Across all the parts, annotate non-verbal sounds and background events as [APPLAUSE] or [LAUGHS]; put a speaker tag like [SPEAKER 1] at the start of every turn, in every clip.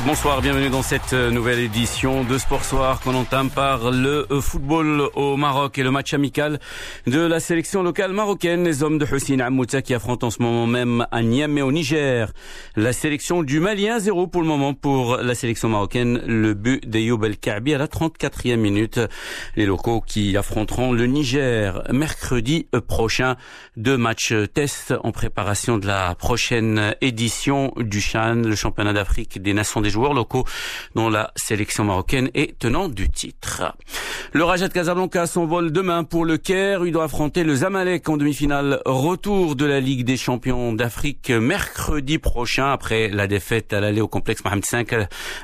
[SPEAKER 1] bonsoir, bienvenue dans cette euh, nouvelle édition de Sport Soir qu'on entame par le euh, football au Maroc et le match amical de la sélection locale marocaine, les hommes de Hussein Amouta qui affrontent en ce moment même à Niamey au Niger. La sélection du Mali 1-0 pour le moment pour la sélection marocaine, le but d'Ayoub El Kaabi à la 34e minute. Les locaux qui affronteront le Niger mercredi prochain. Deux matchs test en préparation de la prochaine édition du Chan, le championnat d'Afrique des Nations des joueurs locaux dont la sélection marocaine est tenant du titre. Le Raja de Casablanca s'envole demain pour le Caire. Il doit affronter le Zamalek en demi-finale retour de la Ligue des champions d'Afrique mercredi prochain après la défaite à l'aller au complexe Mohamed 5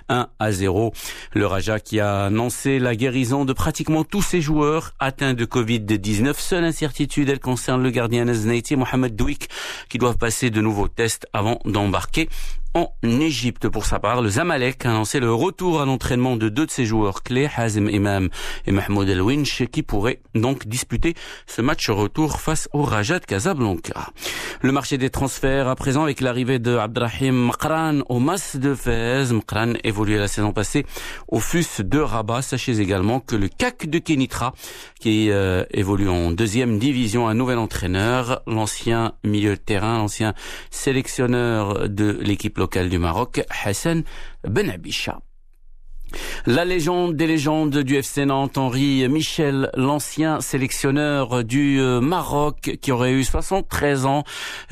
[SPEAKER 1] 1 à 0. Le Raja qui a annoncé la guérison de pratiquement tous ses joueurs atteints de Covid-19. Seule incertitude, elle concerne le gardien Naznaiti Mohamed Douik qui doivent passer de nouveaux tests avant d'embarquer en Égypte. Pour sa part, le Zamalek a annoncé le retour à l'entraînement de deux de ses joueurs clés, Hazem Imam et Mahmoud El Winch, qui pourraient donc disputer ce match retour face au Raja de Casablanca. Le marché des transferts à présent avec l'arrivée de Abdrahim Mkran au Mas de Fez. Mkran évoluait la saison passée au FUS de Rabat. Sachez également que le CAC de Kenitra, qui euh, évolue en deuxième division, un nouvel entraîneur, l'ancien milieu de terrain, l'ancien sélectionneur de l'équipe local du Maroc, Hassan Benabisha. La légende des légendes du FC Nantes, Henri Michel, l'ancien sélectionneur du euh, Maroc qui aurait eu 73 ans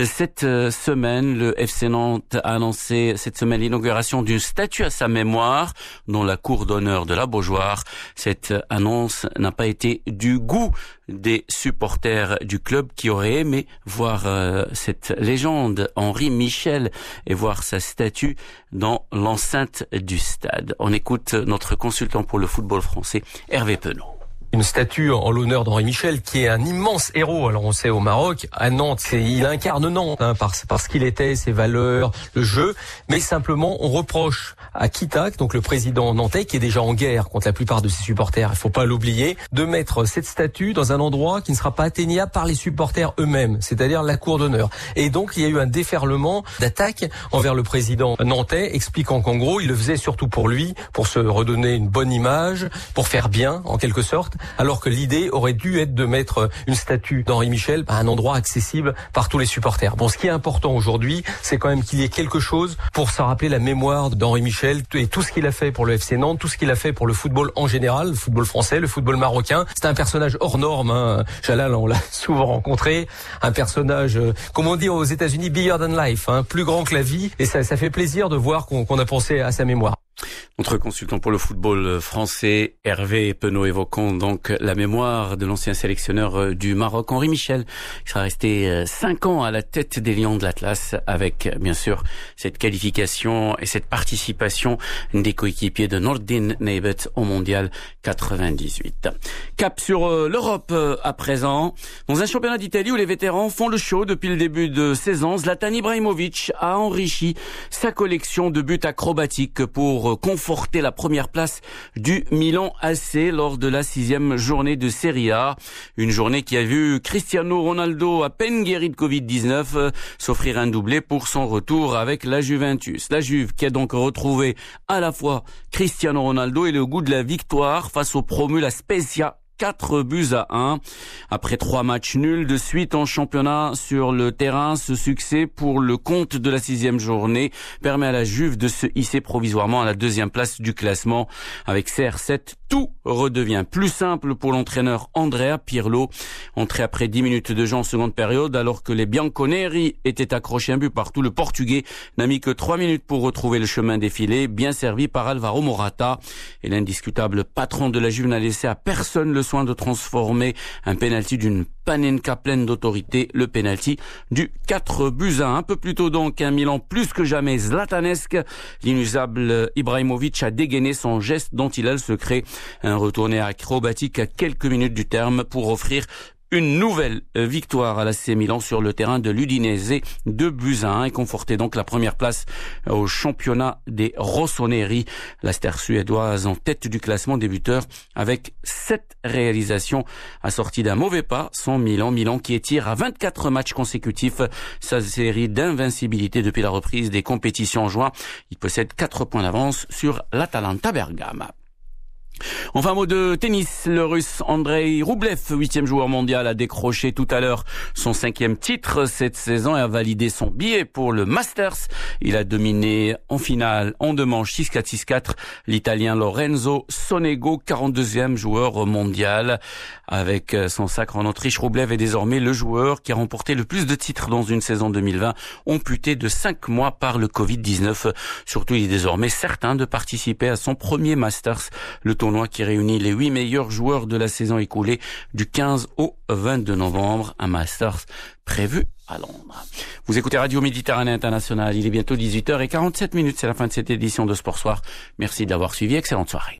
[SPEAKER 1] cette euh, semaine. Le FC Nantes a annoncé cette semaine l'inauguration d'une statue à sa mémoire dans la cour d'honneur de la Beaujoire. Cette annonce n'a pas été du goût des supporters du club qui auraient aimé voir euh, cette légende, Henri Michel, et voir sa statue dans l'enceinte du stade. On écoute consultant pour le football français, Hervé Penaud
[SPEAKER 2] une statue en l'honneur d'Henri Michel, qui est un immense héros. Alors on sait au Maroc, à Nantes, il incarne Nantes hein, parce, parce qu'il était, ses valeurs, le jeu. Mais simplement, on reproche à Kitak, donc le président nantais, qui est déjà en guerre contre la plupart de ses supporters, il faut pas l'oublier, de mettre cette statue dans un endroit qui ne sera pas atteignable par les supporters eux-mêmes, c'est-à-dire la cour d'honneur. Et donc il y a eu un déferlement d'attaques envers le président nantais, expliquant qu'en gros, il le faisait surtout pour lui, pour se redonner une bonne image, pour faire bien, en quelque sorte alors que l'idée aurait dû être de mettre une statue d'Henri Michel à un endroit accessible par tous les supporters. Bon, ce qui est important aujourd'hui, c'est quand même qu'il y ait quelque chose pour se rappeler la mémoire d'Henri Michel et tout ce qu'il a fait pour le FC Nantes, tout ce qu'il a fait pour le football en général, le football français, le football marocain. C'est un personnage hors norme. Hein. Jalal, on l'a [LAUGHS] souvent rencontré, un personnage, euh, comme on dit aux États-Unis, bigger than life, hein, plus grand que la vie, et ça, ça fait plaisir de voir qu'on a pensé à sa mémoire.
[SPEAKER 1] Notre consultant pour le football français, Hervé Penaud, évoquant donc la mémoire de l'ancien sélectionneur euh, du Maroc, Henri Michel, qui sera resté euh, cinq ans à la tête des Lions de l'Atlas, avec bien sûr cette qualification et cette participation des coéquipiers de Nordin Neibet au Mondial 98. Cap sur euh, l'Europe à présent, dans un championnat d'Italie où les vétérans font le show depuis le début de saison, Zlatan Ibrahimovic a enrichi sa collection de buts acrobatiques pour conforter la première place du Milan AC lors de la sixième journée de Serie A. Une journée qui a vu Cristiano Ronaldo, à peine guéri de Covid-19, euh, s'offrir un doublé pour son retour avec la Juventus. La Juve qui a donc retrouvé à la fois Cristiano Ronaldo et le goût de la victoire face au promu la Spezia 4 buts à 1. Après trois matchs nuls de suite en championnat sur le terrain, ce succès pour le compte de la sixième journée permet à la Juve de se hisser provisoirement à la deuxième place du classement. Avec CR7, tout redevient plus simple pour l'entraîneur Andrea Pirlo. Entré après 10 minutes de jeu en seconde période, alors que les Bianconeri étaient accrochés un but partout, le Portugais n'a mis que 3 minutes pour retrouver le chemin défilé, bien servi par Alvaro Morata. Et l'indiscutable patron de la Juve n'a laissé à personne le soin de transformer un penalty d'une Panenka pleine d'autorité, le penalty du 4 buts à 1. Un peu plus tôt donc, un Milan plus que jamais zlatanesque. L'inusable Ibrahimovic a dégainé son geste dont il a le secret. Un retourné acrobatique à quelques minutes du terme pour offrir une nouvelle victoire à l'AC Milan sur le terrain de l'Udinese de Buzyn et confortait donc la première place au championnat des Rossoneri. La star suédoise en tête du classement débuteur avec sept réalisations assorties d'un mauvais pas. Son Milan, Milan qui étire à 24 matchs consécutifs sa série d'invincibilité depuis la reprise des compétitions en juin. Il possède 4 points d'avance sur l'Atalanta Bergame. Enfin, mot de tennis, le russe Andrei Rublev, huitième joueur mondial, a décroché tout à l'heure son cinquième titre cette saison et a validé son billet pour le Masters. Il a dominé en finale en deux manches 6-4, 6-4 l'italien Lorenzo Sonego, 42e joueur mondial. Avec son sacre en Autriche, Rublev est désormais le joueur qui a remporté le plus de titres dans une saison 2020, amputé de cinq mois par le Covid-19. Surtout, il est désormais certain de participer à son premier Masters, le tournoi qui réunit les huit meilleurs joueurs de la saison écoulée du 15 au 22 novembre, un Masters prévu à Londres. Vous écoutez Radio Méditerranée Internationale, il est bientôt 18h47 minutes, c'est la fin de cette édition de Sport Soir. Merci d'avoir suivi, excellente soirée.